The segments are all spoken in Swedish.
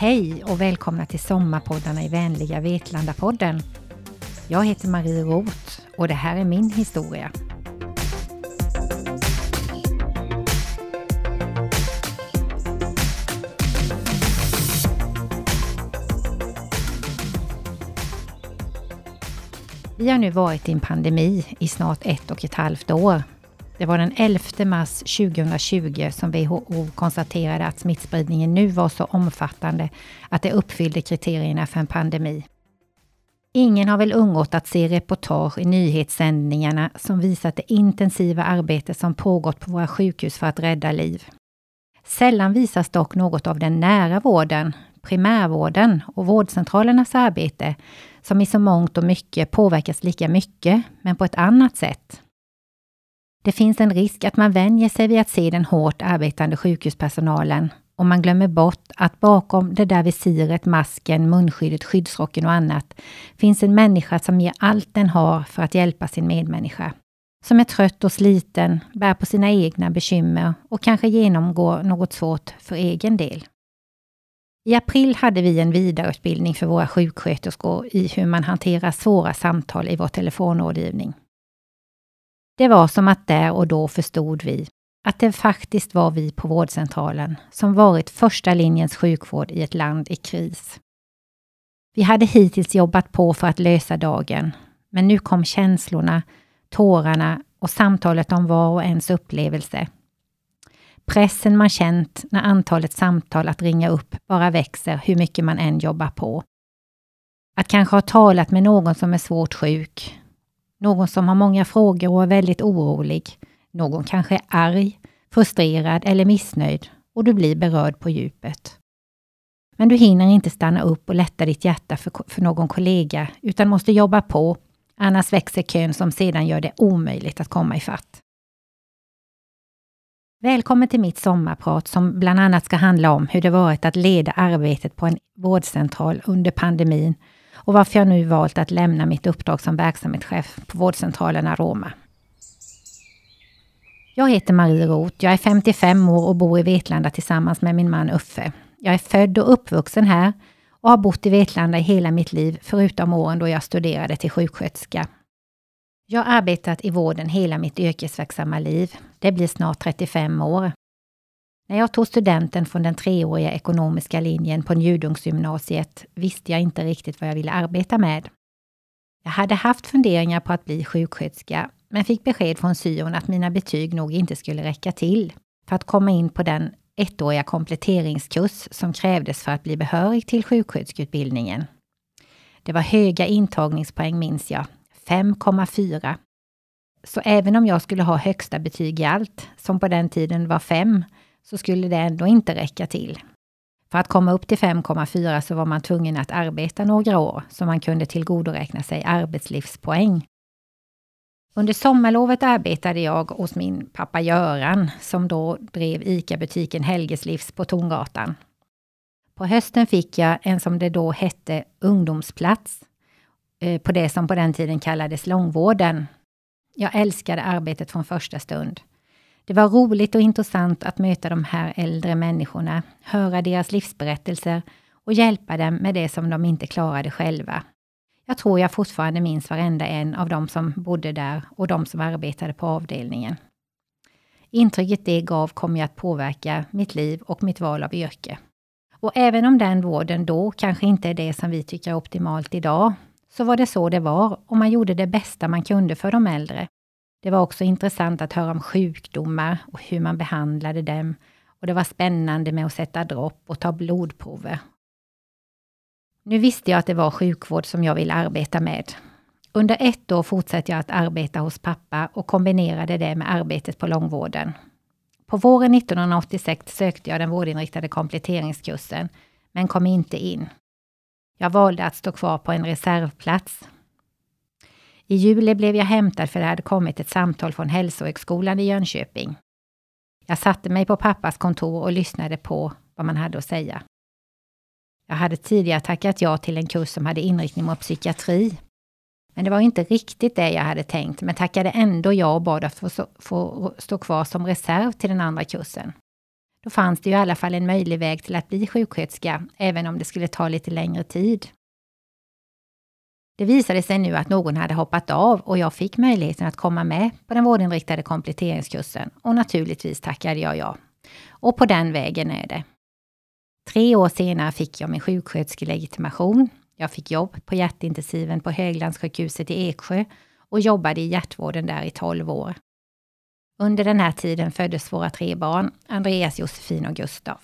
Hej och välkomna till sommarpoddarna i vänliga Vetlanda-podden. Jag heter Marie Roth och det här är min historia. Vi har nu varit i en pandemi i snart ett och ett halvt år. Det var den 11 mars 2020 som WHO konstaterade att smittspridningen nu var så omfattande att det uppfyllde kriterierna för en pandemi. Ingen har väl undgått att se reportage i nyhetssändningarna som visat det intensiva arbete som pågått på våra sjukhus för att rädda liv. Sällan visas dock något av den nära vården, primärvården och vårdcentralernas arbete som i så mångt och mycket påverkas lika mycket, men på ett annat sätt. Det finns en risk att man vänjer sig vid att se den hårt arbetande sjukhuspersonalen och man glömmer bort att bakom det där visiret, masken, munskyddet, skyddsrocken och annat finns en människa som ger allt den har för att hjälpa sin medmänniska. Som är trött och sliten, bär på sina egna bekymmer och kanske genomgår något svårt för egen del. I april hade vi en vidareutbildning för våra sjuksköterskor i hur man hanterar svåra samtal i vår telefonrådgivning. Det var som att där och då förstod vi att det faktiskt var vi på vårdcentralen som varit första linjens sjukvård i ett land i kris. Vi hade hittills jobbat på för att lösa dagen, men nu kom känslorna, tårarna och samtalet om var och ens upplevelse. Pressen man känt när antalet samtal att ringa upp bara växer hur mycket man än jobbar på. Att kanske ha talat med någon som är svårt sjuk, någon som har många frågor och är väldigt orolig. Någon kanske är arg, frustrerad eller missnöjd och du blir berörd på djupet. Men du hinner inte stanna upp och lätta ditt hjärta för, för någon kollega utan måste jobba på, annars växer kön som sedan gör det omöjligt att komma ifatt. Välkommen till mitt sommarprat som bland annat ska handla om hur det varit att leda arbetet på en vårdcentral under pandemin och varför jag nu valt att lämna mitt uppdrag som verksamhetschef på vårdcentralen Aroma. Jag heter Marie Roth, jag är 55 år och bor i Vetlanda tillsammans med min man Uffe. Jag är född och uppvuxen här och har bott i Vetlanda i hela mitt liv, förutom åren då jag studerade till sjuksköterska. Jag har arbetat i vården hela mitt yrkesverksamma liv. Det blir snart 35 år. När jag tog studenten från den treåriga ekonomiska linjen på Njudungsgymnasiet visste jag inte riktigt vad jag ville arbeta med. Jag hade haft funderingar på att bli sjuksköterska, men fick besked från syon att mina betyg nog inte skulle räcka till för att komma in på den ettåriga kompletteringskurs som krävdes för att bli behörig till sjuksköterskeutbildningen. Det var höga intagningspoäng minns jag, 5,4. Så även om jag skulle ha högsta betyg i allt, som på den tiden var 5, så skulle det ändå inte räcka till. För att komma upp till 5,4 så var man tvungen att arbeta några år så man kunde tillgodoräkna sig arbetslivspoäng. Under sommarlovet arbetade jag hos min pappa Göran som då drev ICA-butiken Helgeslivs på Tongatan. På hösten fick jag en som det då hette ungdomsplats eh, på det som på den tiden kallades långvården. Jag älskade arbetet från första stund. Det var roligt och intressant att möta de här äldre människorna, höra deras livsberättelser och hjälpa dem med det som de inte klarade själva. Jag tror jag fortfarande minns varenda en av de som bodde där och de som arbetade på avdelningen. Intrycket det gav kom ju att påverka mitt liv och mitt val av yrke. Och även om den vården då kanske inte är det som vi tycker är optimalt idag, så var det så det var och man gjorde det bästa man kunde för de äldre. Det var också intressant att höra om sjukdomar och hur man behandlade dem. Och det var spännande med att sätta dropp och ta blodprover. Nu visste jag att det var sjukvård som jag ville arbeta med. Under ett år fortsatte jag att arbeta hos pappa och kombinerade det med arbetet på långvården. På våren 1986 sökte jag den vårdinriktade kompletteringskursen, men kom inte in. Jag valde att stå kvar på en reservplats i juli blev jag hämtad för det hade kommit ett samtal från Hälsohögskolan i Jönköping. Jag satte mig på pappas kontor och lyssnade på vad man hade att säga. Jag hade tidigare tackat ja till en kurs som hade inriktning mot psykiatri. Men det var inte riktigt det jag hade tänkt, men tackade ändå ja och bad att få, få stå kvar som reserv till den andra kursen. Då fanns det ju i alla fall en möjlig väg till att bli sjuksköterska, även om det skulle ta lite längre tid. Det visade sig nu att någon hade hoppat av och jag fick möjligheten att komma med på den vårdinriktade kompletteringskursen och naturligtvis tackade jag ja. Och på den vägen är det. Tre år senare fick jag min sjuksköterskelegitimation. Jag fick jobb på hjärtintensiven på Höglandssjukhuset i Eksjö och jobbade i hjärtvården där i 12 år. Under den här tiden föddes våra tre barn, Andreas, Josefin och Gustav.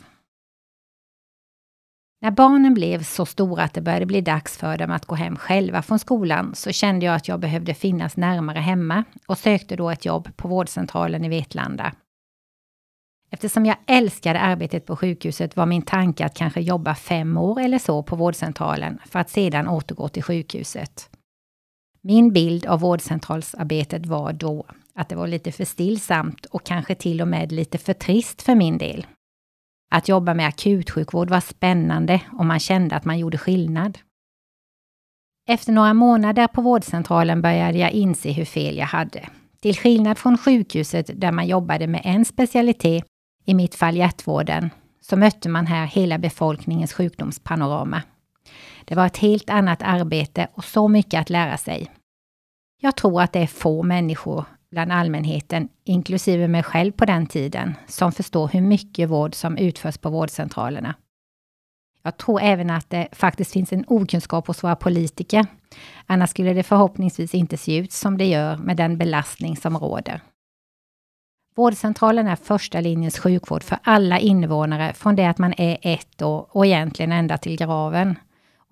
När barnen blev så stora att det började bli dags för dem att gå hem själva från skolan så kände jag att jag behövde finnas närmare hemma och sökte då ett jobb på vårdcentralen i Vetlanda. Eftersom jag älskade arbetet på sjukhuset var min tanke att kanske jobba fem år eller så på vårdcentralen för att sedan återgå till sjukhuset. Min bild av vårdcentralsarbetet var då att det var lite för stillsamt och kanske till och med lite för trist för min del. Att jobba med akutsjukvård var spännande och man kände att man gjorde skillnad. Efter några månader på vårdcentralen började jag inse hur fel jag hade. Till skillnad från sjukhuset där man jobbade med en specialitet, i mitt fall hjärtvården, så mötte man här hela befolkningens sjukdomspanorama. Det var ett helt annat arbete och så mycket att lära sig. Jag tror att det är få människor bland allmänheten, inklusive mig själv på den tiden, som förstår hur mycket vård som utförs på vårdcentralerna. Jag tror även att det faktiskt finns en okunskap hos våra politiker. Annars skulle det förhoppningsvis inte se ut som det gör med den belastning som råder. Vårdcentralen är första linjens sjukvård för alla invånare från det att man är ett år och egentligen ända till graven.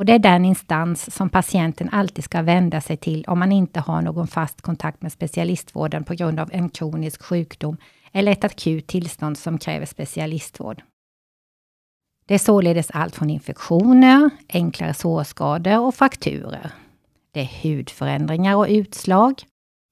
Och det är den instans som patienten alltid ska vända sig till om man inte har någon fast kontakt med specialistvården på grund av en kronisk sjukdom eller ett akut tillstånd som kräver specialistvård. Det är således allt från infektioner, enklare sårskador och frakturer. Det är hudförändringar och utslag.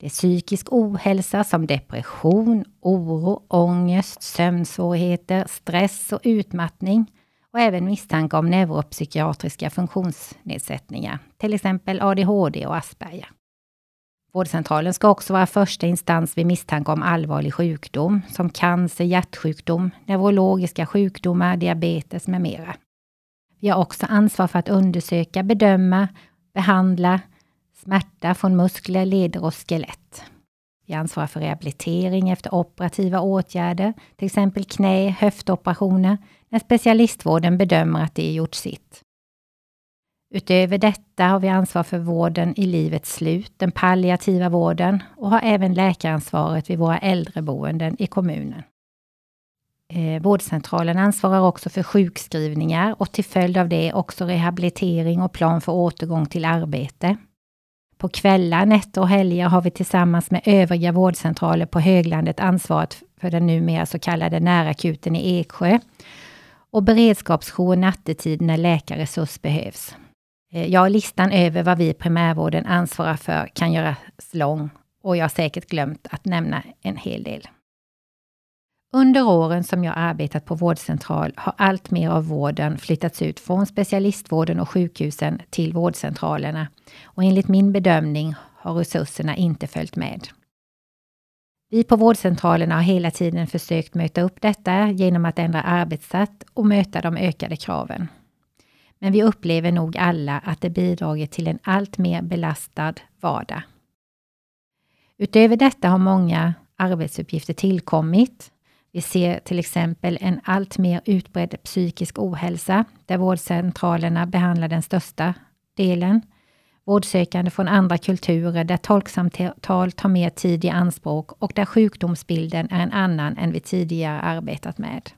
Det är psykisk ohälsa som depression, oro, ångest, sömnsvårigheter, stress och utmattning och även misstanke om neuropsykiatriska funktionsnedsättningar, till exempel ADHD och Asperger. Vårdcentralen ska också vara första instans vid misstanke om allvarlig sjukdom som cancer, hjärtsjukdom, neurologiska sjukdomar, diabetes med mera. Vi har också ansvar för att undersöka, bedöma, behandla smärta från muskler, leder och skelett. Vi ansvarar för rehabilitering efter operativa åtgärder, till exempel knä, höftoperationer, när specialistvården bedömer att det är gjort sitt. Utöver detta har vi ansvar för vården i livets slut, den palliativa vården och har även läkaransvaret vid våra äldreboenden i kommunen. Eh, vårdcentralen ansvarar också för sjukskrivningar och till följd av det också rehabilitering och plan för återgång till arbete. På kvällar, nätter och helger har vi tillsammans med övriga vårdcentraler på höglandet ansvaret för den numera så kallade närakuten i Eksjö och beredskapsjour nattetid när läkarresurs behövs. Eh, ja, listan över vad vi i primärvården ansvarar för kan göras lång och jag har säkert glömt att nämna en hel del. Under åren som jag arbetat på vårdcentral har allt mer av vården flyttats ut från specialistvården och sjukhusen till vårdcentralerna och enligt min bedömning har resurserna inte följt med. Vi på vårdcentralerna har hela tiden försökt möta upp detta genom att ändra arbetssätt och möta de ökade kraven. Men vi upplever nog alla att det bidragit till en allt mer belastad vardag. Utöver detta har många arbetsuppgifter tillkommit vi ser till exempel en allt mer utbredd psykisk ohälsa, där vårdcentralerna behandlar den största delen. Vårdsökande från andra kulturer, där tolksamtal tar mer tid i anspråk och där sjukdomsbilden är en annan än vi tidigare arbetat med.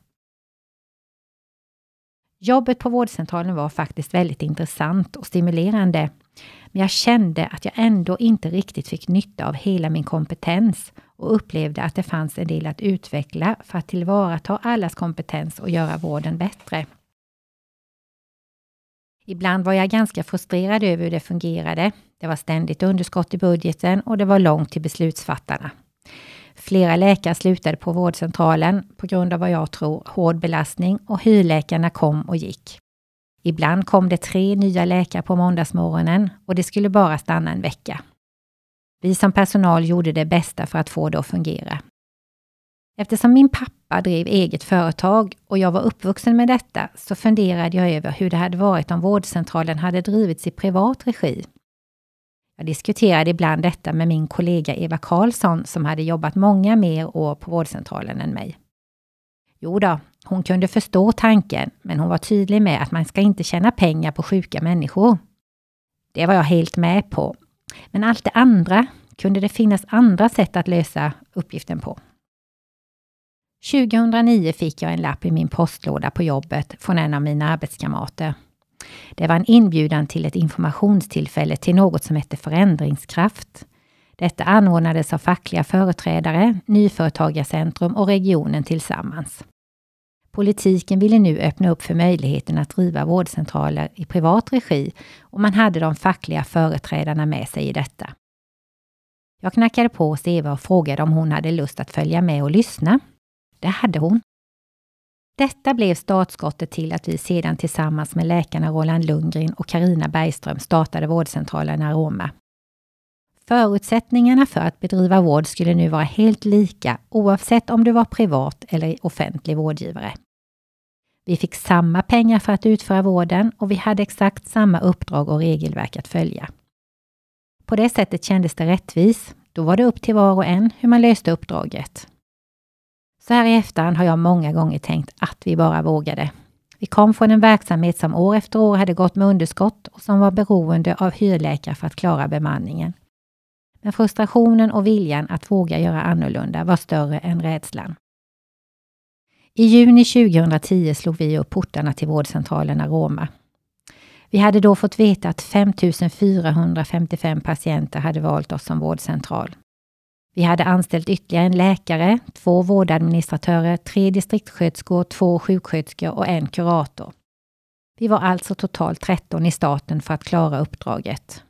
Jobbet på vårdcentralen var faktiskt väldigt intressant och stimulerande. Men jag kände att jag ändå inte riktigt fick nytta av hela min kompetens och upplevde att det fanns en del att utveckla för att tillvarata allas kompetens och göra vården bättre. Ibland var jag ganska frustrerad över hur det fungerade. Det var ständigt underskott i budgeten och det var långt till beslutsfattarna. Flera läkare slutade på vårdcentralen på grund av vad jag tror hård belastning och hyrläkarna kom och gick. Ibland kom det tre nya läkare på måndagsmorgonen och det skulle bara stanna en vecka. Vi som personal gjorde det bästa för att få det att fungera. Eftersom min pappa pappa drev eget företag och jag var uppvuxen med detta så funderade jag över hur det hade varit om vårdcentralen hade drivits i privat regi. Jag diskuterade ibland detta med min kollega Eva Karlsson som hade jobbat många mer år på vårdcentralen än mig. Jo då, hon kunde förstå tanken, men hon var tydlig med att man ska inte tjäna pengar på sjuka människor. Det var jag helt med på. Men allt det andra, kunde det finnas andra sätt att lösa uppgiften på? 2009 fick jag en lapp i min postlåda på jobbet från en av mina arbetskamrater. Det var en inbjudan till ett informationstillfälle till något som hette Förändringskraft. Detta anordnades av fackliga företrädare, Nyföretagarcentrum och regionen tillsammans. Politiken ville nu öppna upp för möjligheten att driva vårdcentraler i privat regi och man hade de fackliga företrädarna med sig i detta. Jag knackade på hos Eva och frågade om hon hade lust att följa med och lyssna. Det hade hon. Detta blev startskottet till att vi sedan tillsammans med läkarna Roland Lundgren och Karina Bergström startade vårdcentralen Aroma. Förutsättningarna för att bedriva vård skulle nu vara helt lika oavsett om du var privat eller offentlig vårdgivare. Vi fick samma pengar för att utföra vården och vi hade exakt samma uppdrag och regelverk att följa. På det sättet kändes det rättvis. Då var det upp till var och en hur man löste uppdraget. Så här i efterhand har jag många gånger tänkt att vi bara vågade. Vi kom från en verksamhet som år efter år hade gått med underskott och som var beroende av hyrläkare för att klara bemanningen. Men frustrationen och viljan att våga göra annorlunda var större än rädslan. I juni 2010 slog vi upp portarna till vårdcentralen Aroma. Vi hade då fått veta att 5 455 patienter hade valt oss som vårdcentral. Vi hade anställt ytterligare en läkare, två vårdadministratörer, tre distriktssköterskor, två sjuksköterskor och en kurator. Vi var alltså totalt 13 i staten för att klara uppdraget.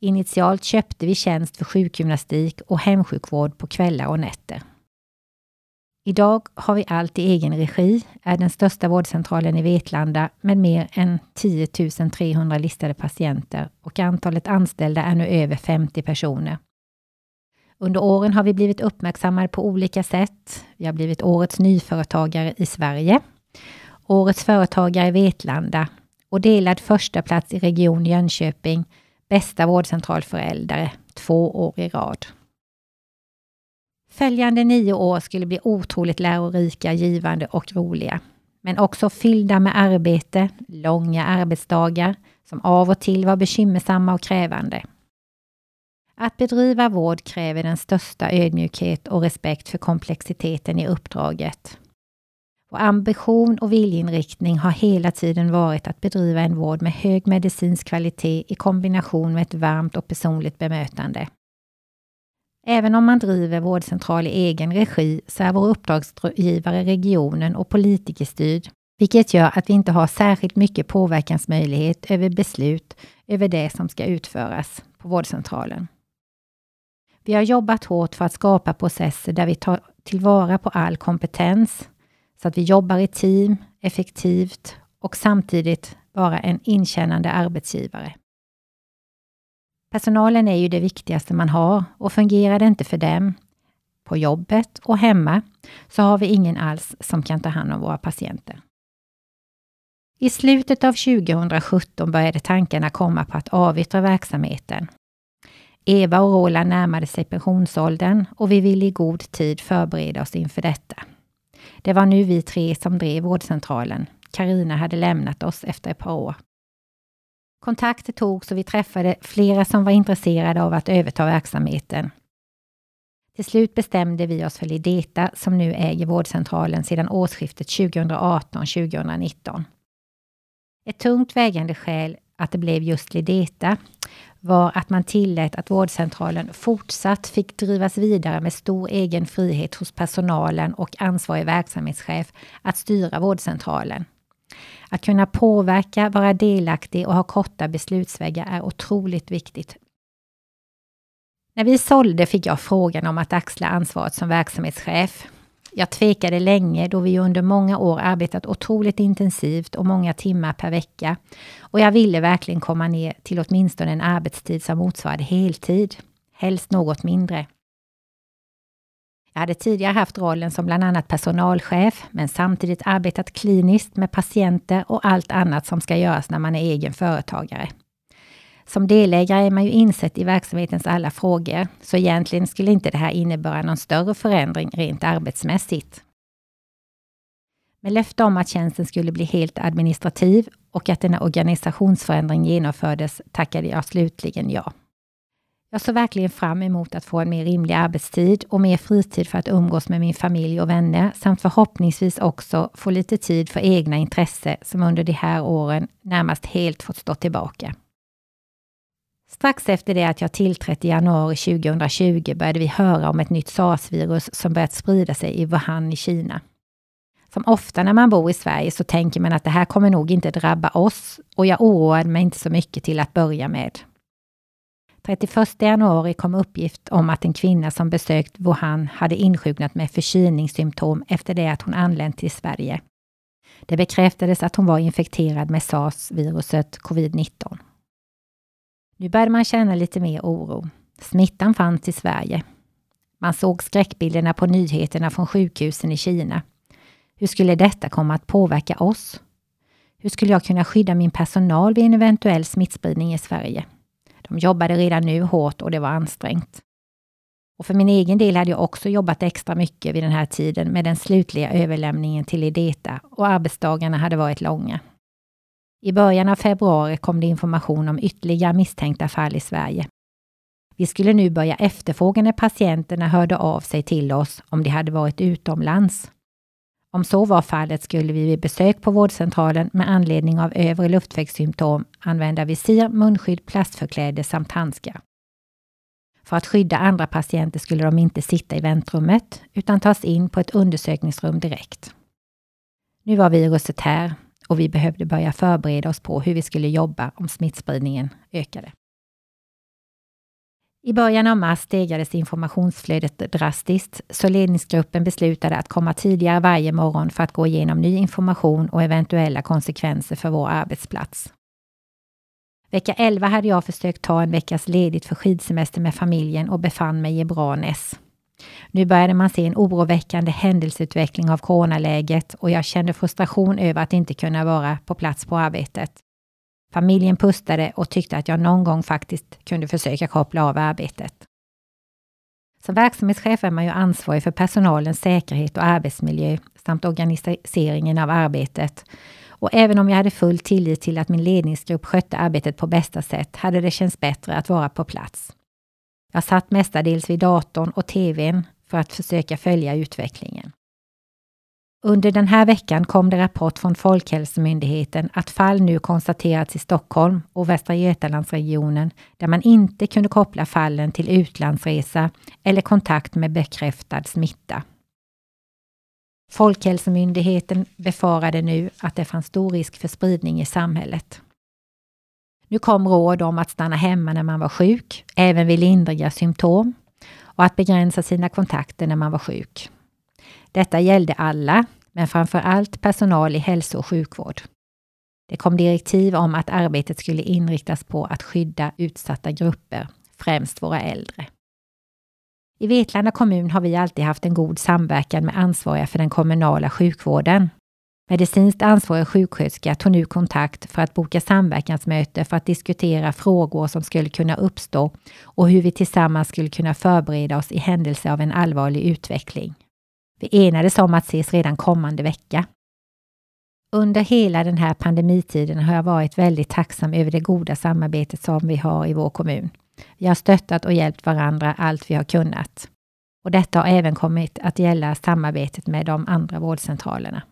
Initialt köpte vi tjänst för sjukgymnastik och hemsjukvård på kvällar och nätter. Idag har vi allt i egen regi, är den största vårdcentralen i Vetlanda med mer än 10 300 listade patienter och antalet anställda är nu över 50 personer. Under åren har vi blivit uppmärksammade på olika sätt. Vi har blivit Årets nyföretagare i Sverige, Årets företagare i Vetlanda och delad första plats i Region Jönköping, bästa vårdcentral för äldre, två år i rad. Följande nio år skulle bli otroligt lärorika, givande och roliga. Men också fyllda med arbete, långa arbetsdagar som av och till var bekymmersamma och krävande. Att bedriva vård kräver den största ödmjukhet och respekt för komplexiteten i uppdraget. Vår ambition och viljeinriktning har hela tiden varit att bedriva en vård med hög medicinsk kvalitet i kombination med ett varmt och personligt bemötande. Även om man driver vårdcentral i egen regi så är vår uppdragsgivare regionen och politikerstyrd, vilket gör att vi inte har särskilt mycket påverkansmöjlighet över beslut över det som ska utföras på vårdcentralen. Vi har jobbat hårt för att skapa processer där vi tar tillvara på all kompetens, så att vi jobbar i team, effektivt och samtidigt vara en inkännande arbetsgivare. Personalen är ju det viktigaste man har och fungerar det inte för dem, på jobbet och hemma, så har vi ingen alls som kan ta hand om våra patienter. I slutet av 2017 började tankarna komma på att avyttra verksamheten Eva och Roland närmade sig pensionsåldern och vi ville i god tid förbereda oss inför detta. Det var nu vi tre som drev vårdcentralen. Karina hade lämnat oss efter ett par år. Kontakter togs och vi träffade flera som var intresserade av att överta verksamheten. Till slut bestämde vi oss för Lideta som nu äger vårdcentralen sedan årsskiftet 2018-2019. Ett tungt vägande skäl att det blev just Lideta var att man tillät att vårdcentralen fortsatt fick drivas vidare med stor egen frihet hos personalen och ansvarig verksamhetschef att styra vårdcentralen. Att kunna påverka, vara delaktig och ha korta beslutsvägar är otroligt viktigt. När vi sålde fick jag frågan om att axla ansvaret som verksamhetschef. Jag tvekade länge då vi under många år arbetat otroligt intensivt och många timmar per vecka. Och jag ville verkligen komma ner till åtminstone en arbetstid som motsvarade heltid. Helst något mindre. Jag hade tidigare haft rollen som bland annat personalchef, men samtidigt arbetat kliniskt med patienter och allt annat som ska göras när man är egen företagare. Som delägare är man ju insett i verksamhetens alla frågor, så egentligen skulle inte det här innebära någon större förändring rent arbetsmässigt. Med löfte om att tjänsten skulle bli helt administrativ och att denna organisationsförändring genomfördes tackade jag slutligen ja. Jag såg verkligen fram emot att få en mer rimlig arbetstid och mer fritid för att umgås med min familj och vänner samt förhoppningsvis också få lite tid för egna intresse som under de här åren närmast helt fått stå tillbaka. Strax efter det att jag tillträtt i januari 2020 började vi höra om ett nytt sars-virus som börjat sprida sig i Wuhan i Kina. Som ofta när man bor i Sverige så tänker man att det här kommer nog inte drabba oss och jag oroade mig inte så mycket till att börja med. 31 januari kom uppgift om att en kvinna som besökt Wuhan hade insjuknat med förkylningssymptom efter det att hon anlänt till Sverige. Det bekräftades att hon var infekterad med sars-viruset covid-19. Nu började man känna lite mer oro. Smittan fanns i Sverige. Man såg skräckbilderna på nyheterna från sjukhusen i Kina. Hur skulle detta komma att påverka oss? Hur skulle jag kunna skydda min personal vid en eventuell smittspridning i Sverige? De jobbade redan nu hårt och det var ansträngt. Och för min egen del hade jag också jobbat extra mycket vid den här tiden med den slutliga överlämningen till Ideta och arbetsdagarna hade varit långa. I början av februari kom det information om ytterligare misstänkta fall i Sverige. Vi skulle nu börja efterfråga när patienterna hörde av sig till oss om de hade varit utomlands. Om så var fallet skulle vi vid besök på vårdcentralen med anledning av övre luftvägssymptom använda visir, munskydd, plastförkläde samt handskar. För att skydda andra patienter skulle de inte sitta i väntrummet utan tas in på ett undersökningsrum direkt. Nu var viruset här och vi behövde börja förbereda oss på hur vi skulle jobba om smittspridningen ökade. I början av mars stegrades informationsflödet drastiskt, så ledningsgruppen beslutade att komma tidigare varje morgon för att gå igenom ny information och eventuella konsekvenser för vår arbetsplats. Vecka 11 hade jag försökt ta en veckas ledigt för skidsemester med familjen och befann mig i Branäs. Nu började man se en oroväckande händelseutveckling av coronaläget och jag kände frustration över att inte kunna vara på plats på arbetet. Familjen pustade och tyckte att jag någon gång faktiskt kunde försöka koppla av arbetet. Som verksamhetschef är man ju ansvarig för personalens säkerhet och arbetsmiljö samt organiseringen av arbetet. Och även om jag hade full tillit till att min ledningsgrupp skötte arbetet på bästa sätt hade det känts bättre att vara på plats. Jag satt mestadels vid datorn och tvn för att försöka följa utvecklingen. Under den här veckan kom det rapport från Folkhälsomyndigheten att fall nu konstaterats i Stockholm och Västra Götalandsregionen där man inte kunde koppla fallen till utlandsresa eller kontakt med bekräftad smitta. Folkhälsomyndigheten befarade nu att det fanns stor risk för spridning i samhället. Nu kom råd om att stanna hemma när man var sjuk, även vid lindriga symptom, och att begränsa sina kontakter när man var sjuk. Detta gällde alla, men framför allt personal i hälso och sjukvård. Det kom direktiv om att arbetet skulle inriktas på att skydda utsatta grupper, främst våra äldre. I Vetlanda kommun har vi alltid haft en god samverkan med ansvariga för den kommunala sjukvården. Medicinskt ansvarig sjuksköterska tog nu kontakt för att boka samverkansmöte för att diskutera frågor som skulle kunna uppstå och hur vi tillsammans skulle kunna förbereda oss i händelse av en allvarlig utveckling. Vi enades om att ses redan kommande vecka. Under hela den här pandemitiden har jag varit väldigt tacksam över det goda samarbetet som vi har i vår kommun. Vi har stöttat och hjälpt varandra allt vi har kunnat. Och detta har även kommit att gälla samarbetet med de andra vårdcentralerna.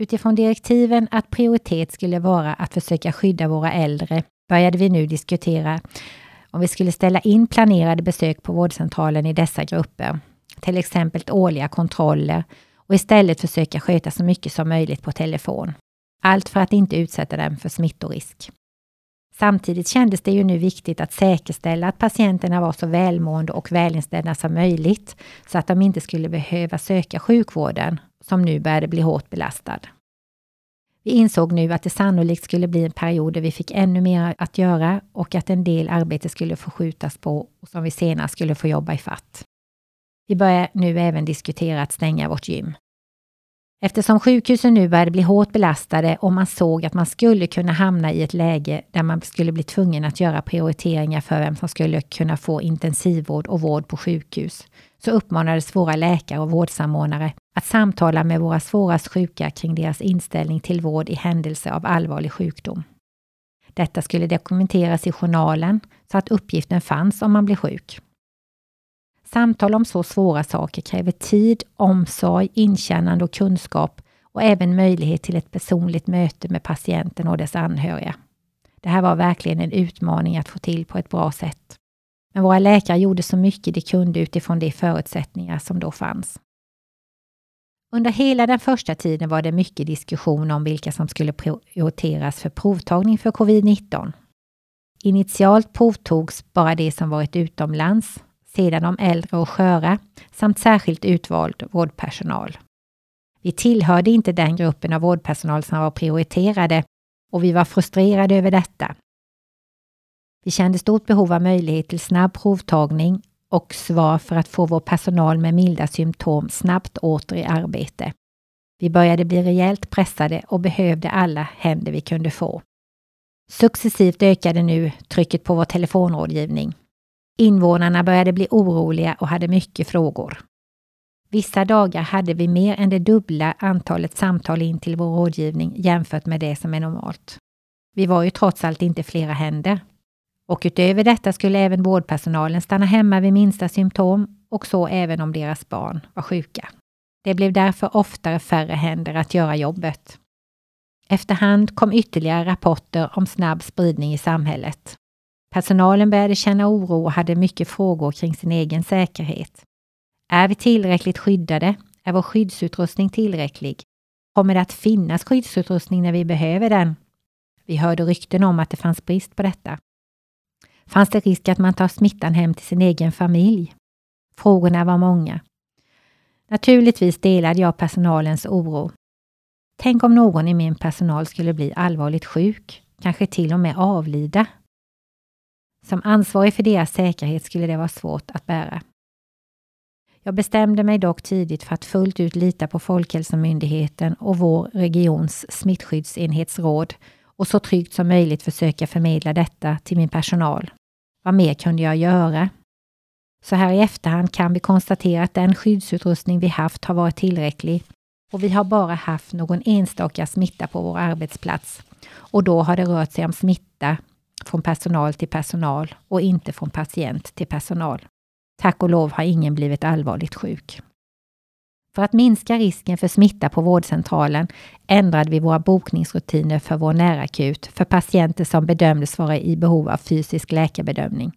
Utifrån direktiven att prioritet skulle vara att försöka skydda våra äldre började vi nu diskutera om vi skulle ställa in planerade besök på vårdcentralen i dessa grupper till exempel årliga kontroller och istället försöka sköta så mycket som möjligt på telefon. Allt för att inte utsätta dem för smittorisk. Samtidigt kändes det ju nu viktigt att säkerställa att patienterna var så välmående och välinställda som möjligt så att de inte skulle behöva söka sjukvården som nu började bli hårt belastad. Vi insåg nu att det sannolikt skulle bli en period där vi fick ännu mer att göra och att en del arbete skulle få skjutas på och som vi senare skulle få jobba i fatt. Vi börjar nu även diskutera att stänga vårt gym. Eftersom sjukhusen nu började bli hårt belastade och man såg att man skulle kunna hamna i ett läge där man skulle bli tvungen att göra prioriteringar för vem som skulle kunna få intensivvård och vård på sjukhus, så uppmanades våra läkare och vårdsamordnare att samtala med våra svårast sjuka kring deras inställning till vård i händelse av allvarlig sjukdom. Detta skulle dokumenteras i journalen så att uppgiften fanns om man blir sjuk. Samtal om så svåra saker kräver tid, omsorg, inkännande och kunskap och även möjlighet till ett personligt möte med patienten och dess anhöriga. Det här var verkligen en utmaning att få till på ett bra sätt. Men våra läkare gjorde så mycket de kunde utifrån de förutsättningar som då fanns. Under hela den första tiden var det mycket diskussion om vilka som skulle prioriteras för provtagning för covid-19. Initialt provtogs bara de som varit utomlands, sedan de äldre och sköra samt särskilt utvald vårdpersonal. Vi tillhörde inte den gruppen av vårdpersonal som var prioriterade och vi var frustrerade över detta. Vi kände stort behov av möjlighet till snabb provtagning och svar för att få vår personal med milda symptom snabbt åter i arbete. Vi började bli rejält pressade och behövde alla händer vi kunde få. Successivt ökade nu trycket på vår telefonrådgivning. Invånarna började bli oroliga och hade mycket frågor. Vissa dagar hade vi mer än det dubbla antalet samtal in till vår rådgivning jämfört med det som är normalt. Vi var ju trots allt inte flera händer. Och utöver detta skulle även vårdpersonalen stanna hemma vid minsta symptom och så även om deras barn var sjuka. Det blev därför oftare färre händer att göra jobbet. Efterhand kom ytterligare rapporter om snabb spridning i samhället. Personalen började känna oro och hade mycket frågor kring sin egen säkerhet. Är vi tillräckligt skyddade? Är vår skyddsutrustning tillräcklig? Kommer det att finnas skyddsutrustning när vi behöver den? Vi hörde rykten om att det fanns brist på detta. Fanns det risk att man tar smittan hem till sin egen familj? Frågorna var många. Naturligtvis delade jag personalens oro. Tänk om någon i min personal skulle bli allvarligt sjuk, kanske till och med avlida. Som ansvarig för deras säkerhet skulle det vara svårt att bära. Jag bestämde mig dock tidigt för att fullt ut lita på Folkhälsomyndigheten och vår regions smittskyddsenhetsråd och så tryggt som möjligt försöka förmedla detta till min personal. Vad mer kunde jag göra? Så här i efterhand kan vi konstatera att den skyddsutrustning vi haft har varit tillräcklig och vi har bara haft någon enstaka smitta på vår arbetsplats och då har det rört sig om smitta från personal till personal och inte från patient till personal. Tack och lov har ingen blivit allvarligt sjuk. För att minska risken för smitta på vårdcentralen ändrade vi våra bokningsrutiner för vår närakut för patienter som bedömdes vara i behov av fysisk läkarbedömning.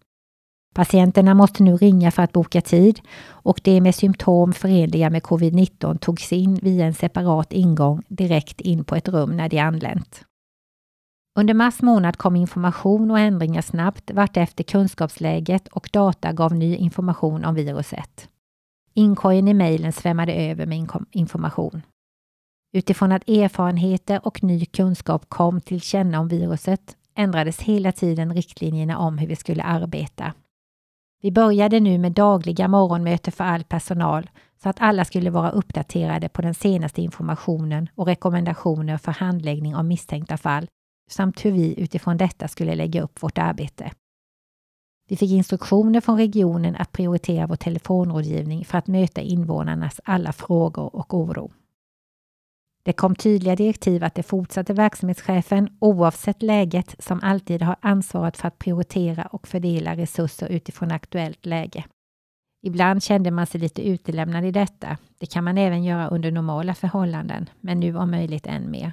Patienterna måste nu ringa för att boka tid och de med symptom förenliga med covid-19 togs in via en separat ingång direkt in på ett rum när de anlänt. Under mars månad kom information och ändringar snabbt vartefter kunskapsläget och data gav ny information om viruset. Inkorgen i mejlen svämmade över med information. Utifrån att erfarenheter och ny kunskap kom till känna om viruset ändrades hela tiden riktlinjerna om hur vi skulle arbeta. Vi började nu med dagliga morgonmöten för all personal så att alla skulle vara uppdaterade på den senaste informationen och rekommendationer för handläggning av misstänkta fall samt hur vi utifrån detta skulle lägga upp vårt arbete. Vi fick instruktioner från regionen att prioritera vår telefonrådgivning för att möta invånarnas alla frågor och oro. Det kom tydliga direktiv att det fortsatte verksamhetschefen, oavsett läget, som alltid har ansvaret för att prioritera och fördela resurser utifrån aktuellt läge. Ibland kände man sig lite utelämnad i detta. Det kan man även göra under normala förhållanden, men nu om möjligt än mer.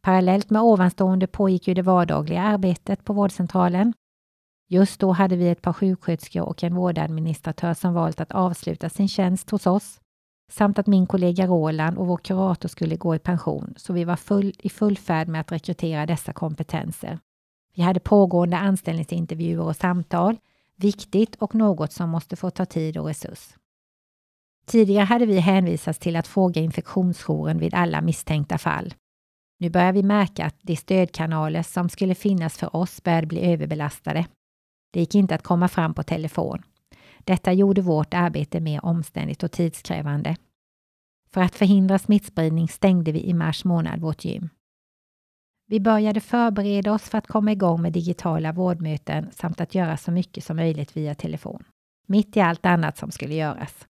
Parallellt med ovanstående pågick ju det vardagliga arbetet på vårdcentralen. Just då hade vi ett par sjuksköterskor och en vårdadministratör som valt att avsluta sin tjänst hos oss samt att min kollega Roland och vår kurator skulle gå i pension, så vi var full, i full färd med att rekrytera dessa kompetenser. Vi hade pågående anställningsintervjuer och samtal, viktigt och något som måste få ta tid och resurs. Tidigare hade vi hänvisats till att fråga infektionsjouren vid alla misstänkta fall. Nu börjar vi märka att de stödkanaler som skulle finnas för oss började bli överbelastade. Det gick inte att komma fram på telefon. Detta gjorde vårt arbete mer omständigt och tidskrävande. För att förhindra smittspridning stängde vi i mars månad vårt gym. Vi började förbereda oss för att komma igång med digitala vårdmöten samt att göra så mycket som möjligt via telefon. Mitt i allt annat som skulle göras.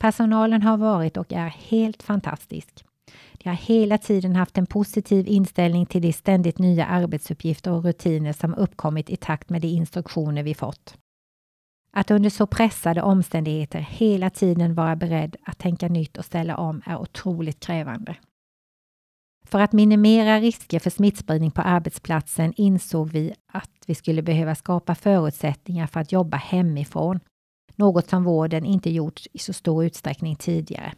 Personalen har varit och är helt fantastisk. De har hela tiden haft en positiv inställning till de ständigt nya arbetsuppgifter och rutiner som uppkommit i takt med de instruktioner vi fått. Att under så pressade omständigheter hela tiden vara beredd att tänka nytt och ställa om är otroligt krävande. För att minimera risker för smittspridning på arbetsplatsen insåg vi att vi skulle behöva skapa förutsättningar för att jobba hemifrån, något som vården inte gjort i så stor utsträckning tidigare.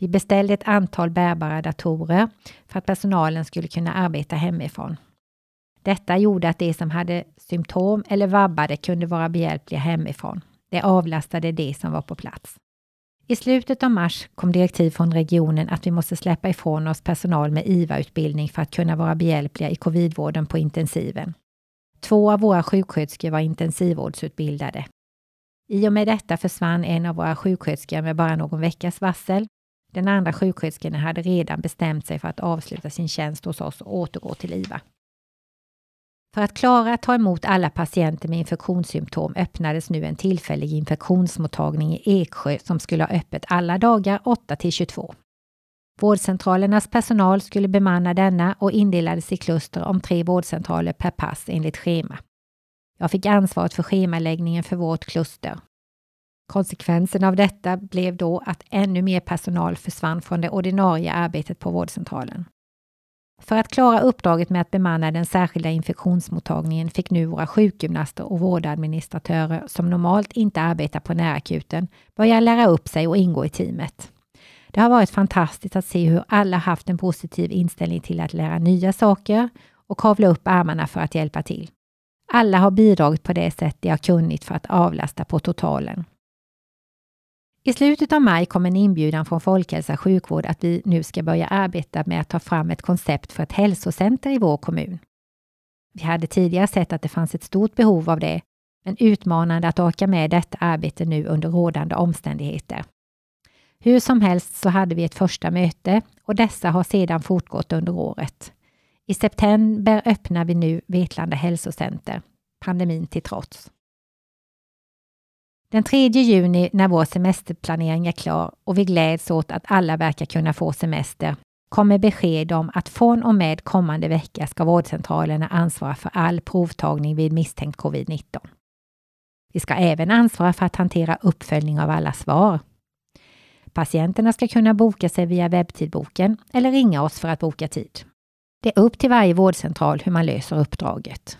Vi beställde ett antal bärbara datorer för att personalen skulle kunna arbeta hemifrån. Detta gjorde att de som hade symptom eller vabbade kunde vara behjälpliga hemifrån. Det avlastade de som var på plats. I slutet av mars kom direktiv från regionen att vi måste släppa ifrån oss personal med IVA-utbildning för att kunna vara behjälpliga i covidvården på intensiven. Två av våra sjuksköterskor var intensivvårdsutbildade. I och med detta försvann en av våra sjuksköterskor med bara någon veckas varsel. Den andra sjuksköterskan hade redan bestämt sig för att avsluta sin tjänst hos oss och återgå till IVA. För att klara att ta emot alla patienter med infektionssymptom öppnades nu en tillfällig infektionsmottagning i Eksjö som skulle ha öppet alla dagar 8 till 22. Vårdcentralernas personal skulle bemanna denna och indelades i kluster om tre vårdcentraler per pass enligt schema. Jag fick ansvaret för schemaläggningen för vårt kluster. Konsekvensen av detta blev då att ännu mer personal försvann från det ordinarie arbetet på vårdcentralen. För att klara uppdraget med att bemanna den särskilda infektionsmottagningen fick nu våra sjukgymnaster och vårdadministratörer som normalt inte arbetar på närakuten börja lära upp sig och ingå i teamet. Det har varit fantastiskt att se hur alla haft en positiv inställning till att lära nya saker och kavla upp armarna för att hjälpa till. Alla har bidragit på det sätt de har kunnat för att avlasta på totalen. I slutet av maj kom en inbjudan från Folkhälsa sjukvård att vi nu ska börja arbeta med att ta fram ett koncept för ett hälsocenter i vår kommun. Vi hade tidigare sett att det fanns ett stort behov av det, men utmanande att orka med detta arbete nu under rådande omständigheter. Hur som helst så hade vi ett första möte och dessa har sedan fortgått under året. I september öppnar vi nu Vetlanda hälsocenter, pandemin till trots. Den 3 juni när vår semesterplanering är klar och vi gläds åt att alla verkar kunna få semester kommer besked om att från och med kommande vecka ska vårdcentralerna ansvara för all provtagning vid misstänkt covid-19. Vi ska även ansvara för att hantera uppföljning av alla svar. Patienterna ska kunna boka sig via webbtidboken eller ringa oss för att boka tid. Det är upp till varje vårdcentral hur man löser uppdraget.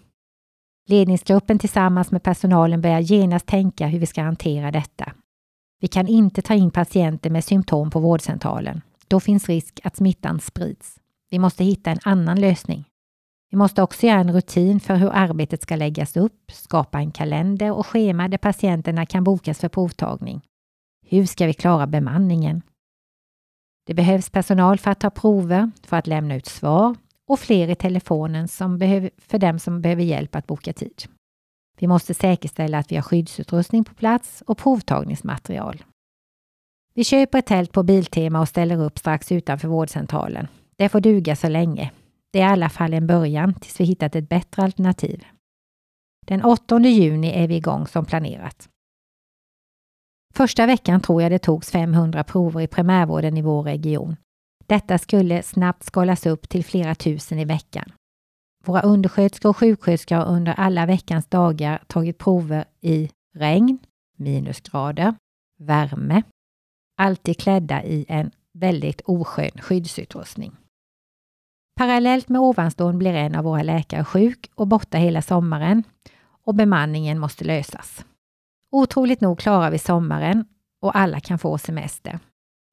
Ledningsgruppen tillsammans med personalen börjar genast tänka hur vi ska hantera detta. Vi kan inte ta in patienter med symptom på vårdcentralen. Då finns risk att smittan sprids. Vi måste hitta en annan lösning. Vi måste också göra en rutin för hur arbetet ska läggas upp, skapa en kalender och schema där patienterna kan bokas för provtagning. Hur ska vi klara bemanningen? Det behövs personal för att ta prover, för att lämna ut svar och fler i telefonen som behöver, för dem som behöver hjälp att boka tid. Vi måste säkerställa att vi har skyddsutrustning på plats och provtagningsmaterial. Vi köper ett tält på Biltema och ställer upp strax utanför vårdcentralen. Det får duga så länge. Det är i alla fall en början tills vi hittat ett bättre alternativ. Den 8 juni är vi igång som planerat. Första veckan tror jag det togs 500 prover i primärvården i vår region. Detta skulle snabbt skalas upp till flera tusen i veckan. Våra undersköterskor och sjuksköterskor har under alla veckans dagar tagit prover i regn, minusgrader, värme, alltid klädda i en väldigt oskön skyddsutrustning. Parallellt med ovanstående blir en av våra läkare sjuk och borta hela sommaren och bemanningen måste lösas. Otroligt nog klarar vi sommaren och alla kan få semester.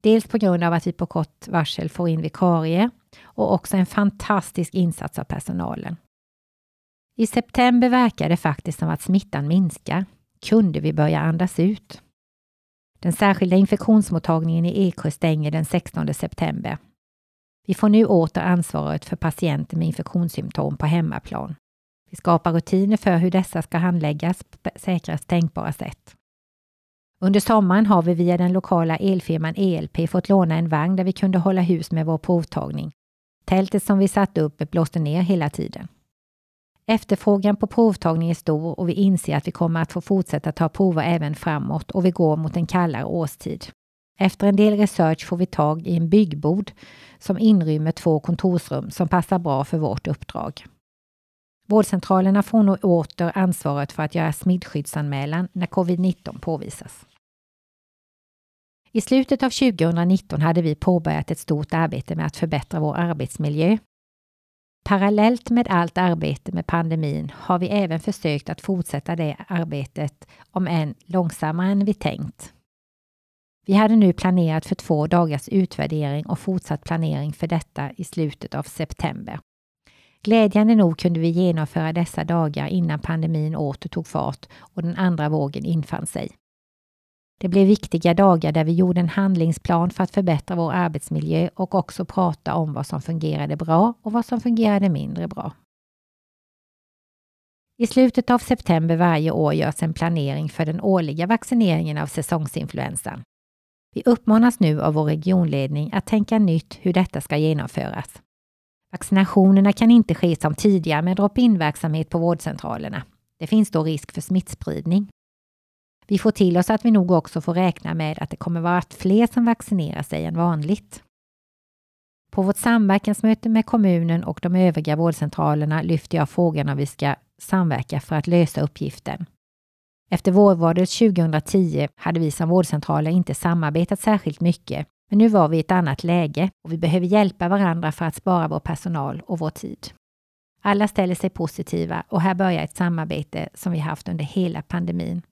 Dels på grund av att vi på kort varsel får in vikarie och också en fantastisk insats av personalen. I september verkar det faktiskt som att smittan minskar. Kunde vi börja andas ut? Den särskilda infektionsmottagningen i Eksjö stänger den 16 september. Vi får nu åter ansvaret för patienter med infektionssymptom på hemmaplan. Vi skapar rutiner för hur dessa ska handläggas på säkrast tänkbara sätt. Under sommaren har vi via den lokala elfirman ELP fått låna en vagn där vi kunde hålla hus med vår provtagning. Tältet som vi satt upp blåste ner hela tiden. Efterfrågan på provtagning är stor och vi inser att vi kommer att få fortsätta ta prover även framåt och vi går mot en kallare årstid. Efter en del research får vi tag i en byggbod som inrymmer två kontorsrum som passar bra för vårt uppdrag. Vårdcentralerna får nu åter ansvaret för att göra smittskyddsanmälan när covid-19 påvisas. I slutet av 2019 hade vi påbörjat ett stort arbete med att förbättra vår arbetsmiljö. Parallellt med allt arbete med pandemin har vi även försökt att fortsätta det arbetet, om än långsammare än vi tänkt. Vi hade nu planerat för två dagars utvärdering och fortsatt planering för detta i slutet av september. Glädjande nog kunde vi genomföra dessa dagar innan pandemin åter tog fart och den andra vågen infann sig. Det blev viktiga dagar där vi gjorde en handlingsplan för att förbättra vår arbetsmiljö och också prata om vad som fungerade bra och vad som fungerade mindre bra. I slutet av september varje år görs en planering för den årliga vaccineringen av säsongsinfluensan. Vi uppmanas nu av vår regionledning att tänka nytt hur detta ska genomföras. Vaccinationerna kan inte ske som tidigare med drop-in verksamhet på vårdcentralerna. Det finns då risk för smittspridning. Vi får till oss att vi nog också får räkna med att det kommer vara fler som vaccinerar sig än vanligt. På vårt samverkansmöte med kommunen och de övriga vårdcentralerna lyfter jag frågan om vi ska samverka för att lösa uppgiften. Efter vårvalet 2010 hade vi som vårdcentraler inte samarbetat särskilt mycket, men nu var vi i ett annat läge och vi behöver hjälpa varandra för att spara vår personal och vår tid. Alla ställer sig positiva och här börjar ett samarbete som vi haft under hela pandemin.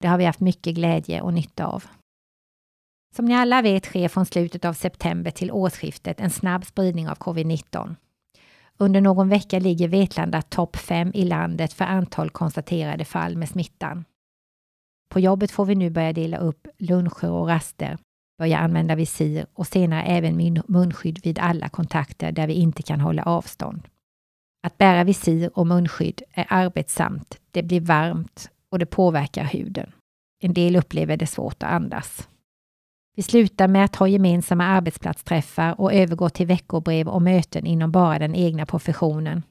Det har vi haft mycket glädje och nytta av. Som ni alla vet sker från slutet av september till årsskiftet en snabb spridning av covid-19. Under någon vecka ligger Vetlanda topp 5 i landet för antal konstaterade fall med smittan. På jobbet får vi nu börja dela upp luncher och raster, börja använda visir och senare även munskydd vid alla kontakter där vi inte kan hålla avstånd. Att bära visir och munskydd är arbetsamt, det blir varmt och det påverkar huden. En del upplever det svårt att andas. Vi slutar med att ha gemensamma arbetsplatsträffar och övergår till veckobrev och möten inom bara den egna professionen.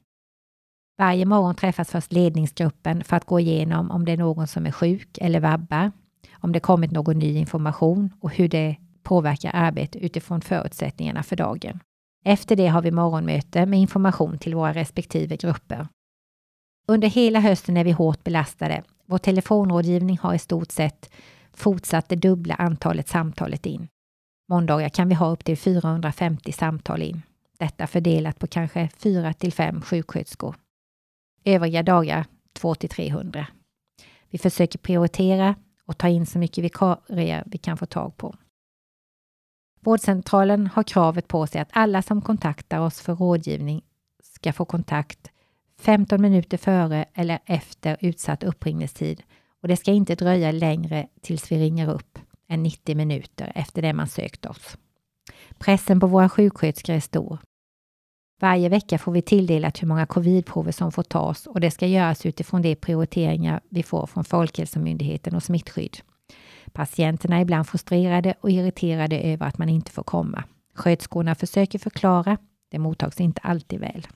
Varje morgon träffas först ledningsgruppen för att gå igenom om det är någon som är sjuk eller vabbar, om det kommit någon ny information och hur det påverkar arbetet utifrån förutsättningarna för dagen. Efter det har vi morgonmöte med information till våra respektive grupper. Under hela hösten är vi hårt belastade. Vår telefonrådgivning har i stort sett fortsatt det dubbla antalet samtalet in. Måndagar kan vi ha upp till 450 samtal in. Detta fördelat på kanske 4 till 5 sjuksköterskor. Övriga dagar 2 till 300. Vi försöker prioritera och ta in så mycket vikarier vi kan få tag på. Vårdcentralen har kravet på sig att alla som kontaktar oss för rådgivning ska få kontakt 15 minuter före eller efter utsatt uppringningstid och det ska inte dröja längre tills vi ringer upp än 90 minuter efter det man sökt oss. Pressen på våra sjuksköterskor är stor. Varje vecka får vi tilldelat hur många covidprover som får tas och det ska göras utifrån de prioriteringar vi får från Folkhälsomyndigheten och smittskydd. Patienterna är ibland frustrerade och irriterade över att man inte får komma. Sköterskorna försöker förklara, det mottags inte alltid väl.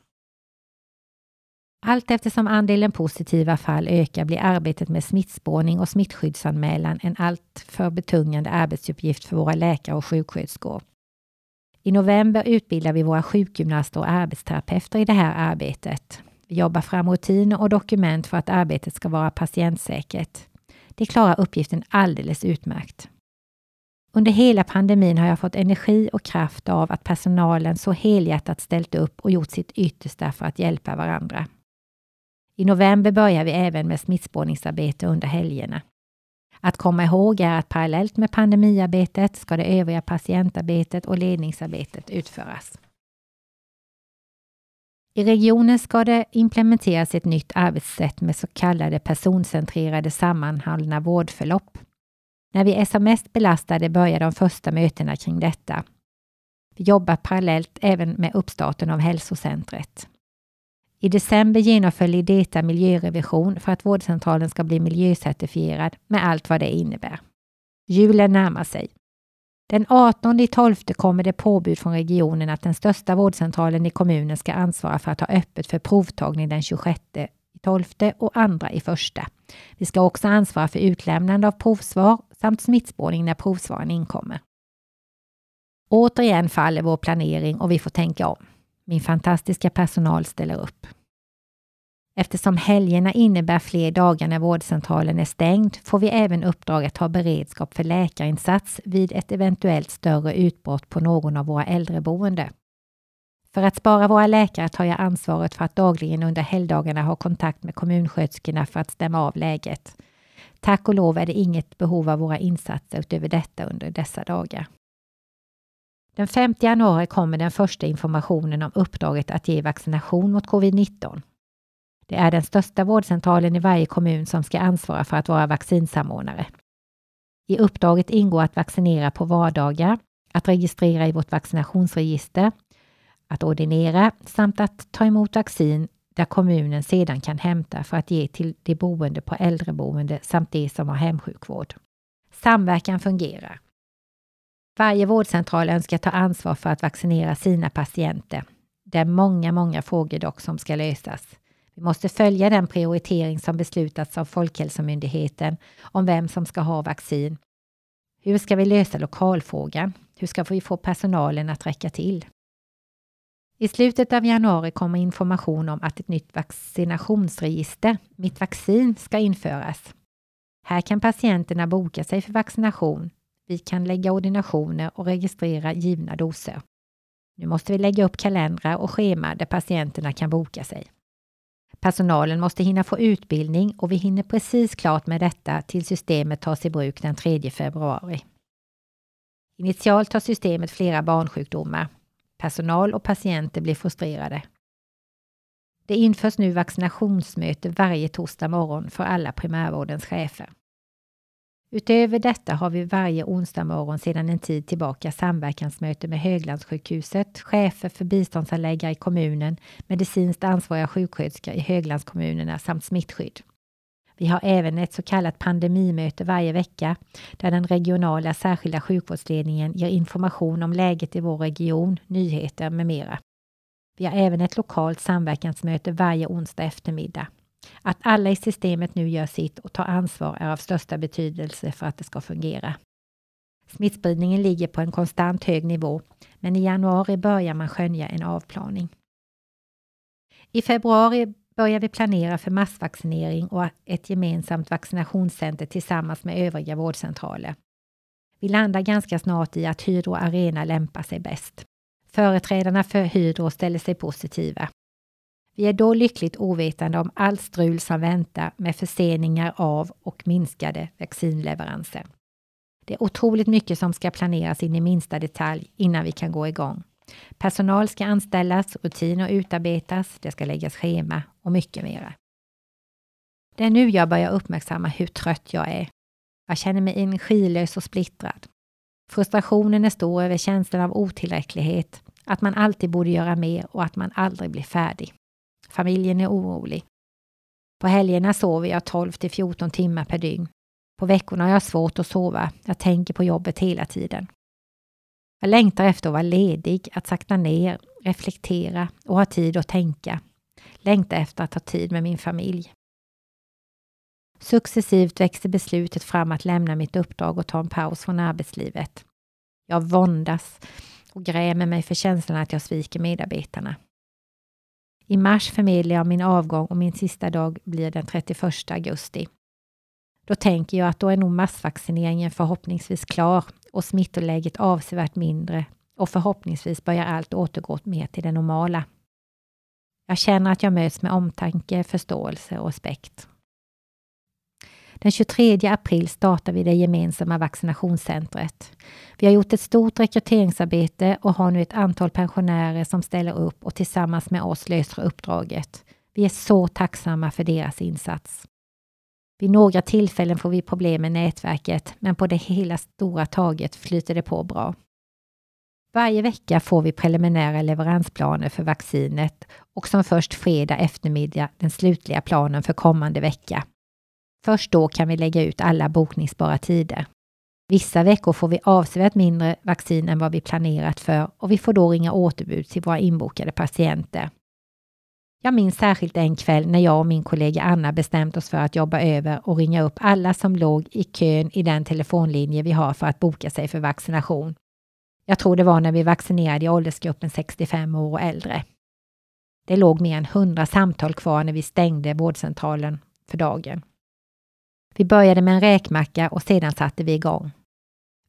Allt eftersom andelen positiva fall ökar blir arbetet med smittspårning och smittskyddsanmälan en alltför betungande arbetsuppgift för våra läkare och sjuksköterskor. I november utbildar vi våra sjukgymnaster och arbetsterapeuter i det här arbetet. Vi jobbar fram rutiner och dokument för att arbetet ska vara patientsäkert. De klarar uppgiften alldeles utmärkt. Under hela pandemin har jag fått energi och kraft av att personalen så helhjärtat ställt upp och gjort sitt yttersta för att hjälpa varandra. I november börjar vi även med smittspårningsarbete under helgerna. Att komma ihåg är att parallellt med pandemiarbetet ska det övriga patientarbetet och ledningsarbetet utföras. I regionen ska det implementeras ett nytt arbetssätt med så kallade personcentrerade sammanhållna vårdförlopp. När vi är som mest belastade börjar de första mötena kring detta. Vi jobbar parallellt även med uppstarten av hälsocentret. I december genomför Lideta miljörevision för att vårdcentralen ska bli miljöcertifierad med allt vad det innebär. Julen närmar sig. Den 18 12 kommer det påbud från regionen att den största vårdcentralen i kommunen ska ansvara för att ha öppet för provtagning den 26 12 och andra i första. Vi ska också ansvara för utlämnande av provsvar samt smittspårning när provsvaren inkommer. Återigen faller vår planering och vi får tänka om. Min fantastiska personal ställer upp. Eftersom helgerna innebär fler dagar när vårdcentralen är stängd får vi även uppdrag att ha beredskap för läkarinsats vid ett eventuellt större utbrott på någon av våra äldreboende. För att spara våra läkare tar jag ansvaret för att dagligen under helgdagarna ha kontakt med kommunsköterskorna för att stämma av läget. Tack och lov är det inget behov av våra insatser utöver detta under dessa dagar. Den 5 januari kommer den första informationen om uppdraget att ge vaccination mot covid-19. Det är den största vårdcentralen i varje kommun som ska ansvara för att vara vaccinsamordnare. I uppdraget ingår att vaccinera på vardagar, att registrera i vårt vaccinationsregister, att ordinera samt att ta emot vaccin där kommunen sedan kan hämta för att ge till de boende på äldreboende samt de som har hemsjukvård. Samverkan fungerar. Varje vårdcentral önskar ta ansvar för att vaccinera sina patienter. Det är många, många frågor dock som ska lösas. Vi måste följa den prioritering som beslutats av Folkhälsomyndigheten om vem som ska ha vaccin. Hur ska vi lösa lokalfrågan? Hur ska vi få personalen att räcka till? I slutet av januari kommer information om att ett nytt vaccinationsregister, Mitt vaccin, ska införas. Här kan patienterna boka sig för vaccination. Vi kan lägga ordinationer och registrera givna doser. Nu måste vi lägga upp kalendrar och schema där patienterna kan boka sig. Personalen måste hinna få utbildning och vi hinner precis klart med detta till systemet tas i bruk den 3 februari. Initialt har systemet flera barnsjukdomar. Personal och patienter blir frustrerade. Det införs nu vaccinationsmöte varje torsdag morgon för alla primärvårdens chefer. Utöver detta har vi varje onsdag morgon sedan en tid tillbaka samverkansmöte med Höglandssjukhuset, chefer för biståndsanläggare i kommunen, medicinskt ansvariga sjuksköterskor i höglandskommunerna samt smittskydd. Vi har även ett så kallat pandemimöte varje vecka där den regionala särskilda sjukvårdsledningen ger information om läget i vår region, nyheter med mera. Vi har även ett lokalt samverkansmöte varje onsdag eftermiddag. Att alla i systemet nu gör sitt och tar ansvar är av största betydelse för att det ska fungera. Smittspridningen ligger på en konstant hög nivå, men i januari börjar man skönja en avplaning. I februari börjar vi planera för massvaccinering och ett gemensamt vaccinationscenter tillsammans med övriga vårdcentraler. Vi landar ganska snart i att Hydro Arena lämpar sig bäst. Företrädarna för Hydro ställer sig positiva. Vi är då lyckligt ovetande om allt strul som väntar med förseningar av och minskade vaccinleveranser. Det är otroligt mycket som ska planeras in i minsta detalj innan vi kan gå igång. Personal ska anställas, rutiner utarbetas, det ska läggas schema och mycket mera. Det är nu jag börjar uppmärksamma hur trött jag är. Jag känner mig energilös och splittrad. Frustrationen är stor över känslan av otillräcklighet, att man alltid borde göra mer och att man aldrig blir färdig. Familjen är orolig. På helgerna sover jag 12 till 14 timmar per dygn. På veckorna har jag svårt att sova. Jag tänker på jobbet hela tiden. Jag längtar efter att vara ledig, att sakta ner, reflektera och ha tid att tänka. Längtar efter att ha tid med min familj. Successivt växer beslutet fram att lämna mitt uppdrag och ta en paus från arbetslivet. Jag våndas och grämer mig för känslan att jag sviker medarbetarna. I mars förmedlar jag min avgång och min sista dag blir den 31 augusti. Då tänker jag att då är nog massvaccineringen förhoppningsvis klar och smittoläget avsevärt mindre och förhoppningsvis börjar allt återgå mer till det normala. Jag känner att jag möts med omtanke, förståelse och respekt. Den 23 april startar vi det gemensamma vaccinationscentret. Vi har gjort ett stort rekryteringsarbete och har nu ett antal pensionärer som ställer upp och tillsammans med oss löser uppdraget. Vi är så tacksamma för deras insats. Vid några tillfällen får vi problem med nätverket, men på det hela stora taget flyter det på bra. Varje vecka får vi preliminära leveransplaner för vaccinet och som först fredag eftermiddag den slutliga planen för kommande vecka. Först då kan vi lägga ut alla bokningsbara tider. Vissa veckor får vi avsevärt mindre vaccin än vad vi planerat för och vi får då ringa återbud till våra inbokade patienter. Jag minns särskilt en kväll när jag och min kollega Anna bestämt oss för att jobba över och ringa upp alla som låg i kön i den telefonlinje vi har för att boka sig för vaccination. Jag tror det var när vi vaccinerade i åldersgruppen 65 år och äldre. Det låg mer än 100 samtal kvar när vi stängde vårdcentralen för dagen. Vi började med en räkmacka och sedan satte vi igång.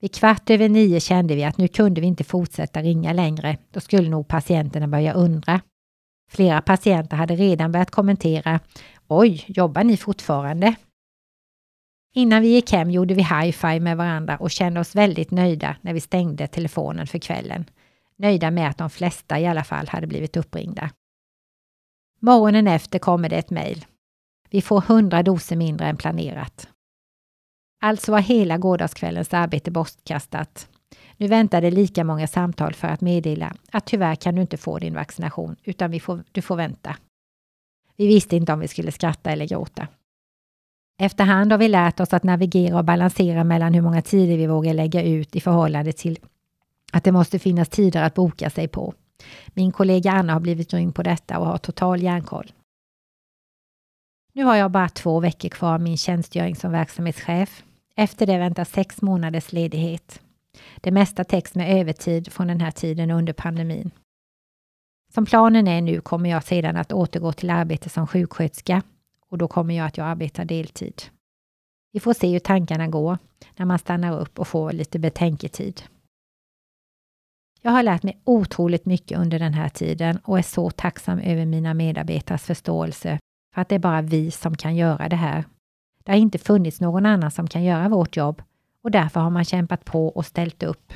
Vid kvart över nio kände vi att nu kunde vi inte fortsätta ringa längre. Då skulle nog patienterna börja undra. Flera patienter hade redan börjat kommentera Oj, jobbar ni fortfarande? Innan vi gick hem gjorde vi high-five med varandra och kände oss väldigt nöjda när vi stängde telefonen för kvällen. Nöjda med att de flesta i alla fall hade blivit uppringda. Morgonen efter kommer det ett mejl. Vi får 100 doser mindre än planerat. Alltså var hela gårdagskvällens arbete bortkastat. Nu väntar det lika många samtal för att meddela att tyvärr kan du inte få din vaccination utan vi får, du får vänta. Vi visste inte om vi skulle skratta eller gråta. Efterhand har vi lärt oss att navigera och balansera mellan hur många tider vi vågar lägga ut i förhållande till att det måste finnas tider att boka sig på. Min kollega Anna har blivit grym på detta och har total järnkoll. Nu har jag bara två veckor kvar av min tjänstgöring som verksamhetschef. Efter det väntar sex månaders ledighet. Det mesta täcks med övertid från den här tiden under pandemin. Som planen är nu kommer jag sedan att återgå till arbete som sjuksköterska och då kommer jag att jag arbetar deltid. Vi får se hur tankarna går när man stannar upp och får lite betänketid. Jag har lärt mig otroligt mycket under den här tiden och är så tacksam över mina medarbetares förståelse för att det är bara vi som kan göra det här. Det har inte funnits någon annan som kan göra vårt jobb och därför har man kämpat på och ställt upp.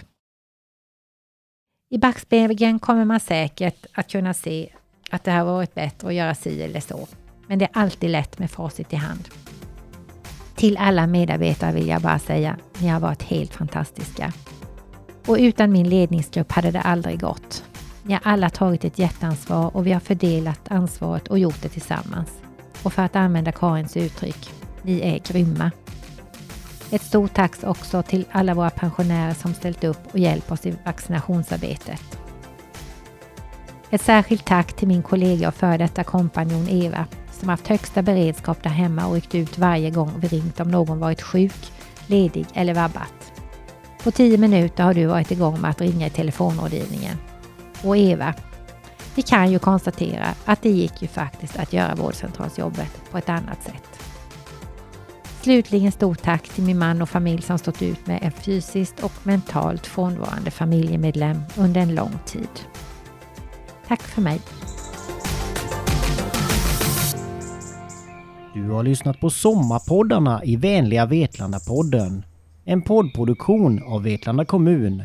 I backspegeln kommer man säkert att kunna se att det har varit bättre att göra si eller så. Men det är alltid lätt med facit i hand. Till alla medarbetare vill jag bara säga, ni har varit helt fantastiska. Och utan min ledningsgrupp hade det aldrig gått. Ni har alla tagit ett jätteansvar och vi har fördelat ansvaret och gjort det tillsammans. Och för att använda Karins uttryck, ni är grymma. Ett stort tack också till alla våra pensionärer som ställt upp och hjälpt oss i vaccinationsarbetet. Ett särskilt tack till min kollega och före detta kompanjon Eva som haft högsta beredskap där hemma och ryckt ut varje gång vi ringt om någon varit sjuk, ledig eller vabbat. På tio minuter har du varit igång med att ringa i telefonrådgivningen. Och Eva, vi kan ju konstatera att det gick ju faktiskt att göra vårdcentralsjobbet på ett annat sätt. Slutligen stort tack till min man och familj som stått ut med en fysiskt och mentalt frånvarande familjemedlem under en lång tid. Tack för mig. Du har lyssnat på Sommarpoddarna i vänliga Vetlanda-podden. En poddproduktion av Vetlanda kommun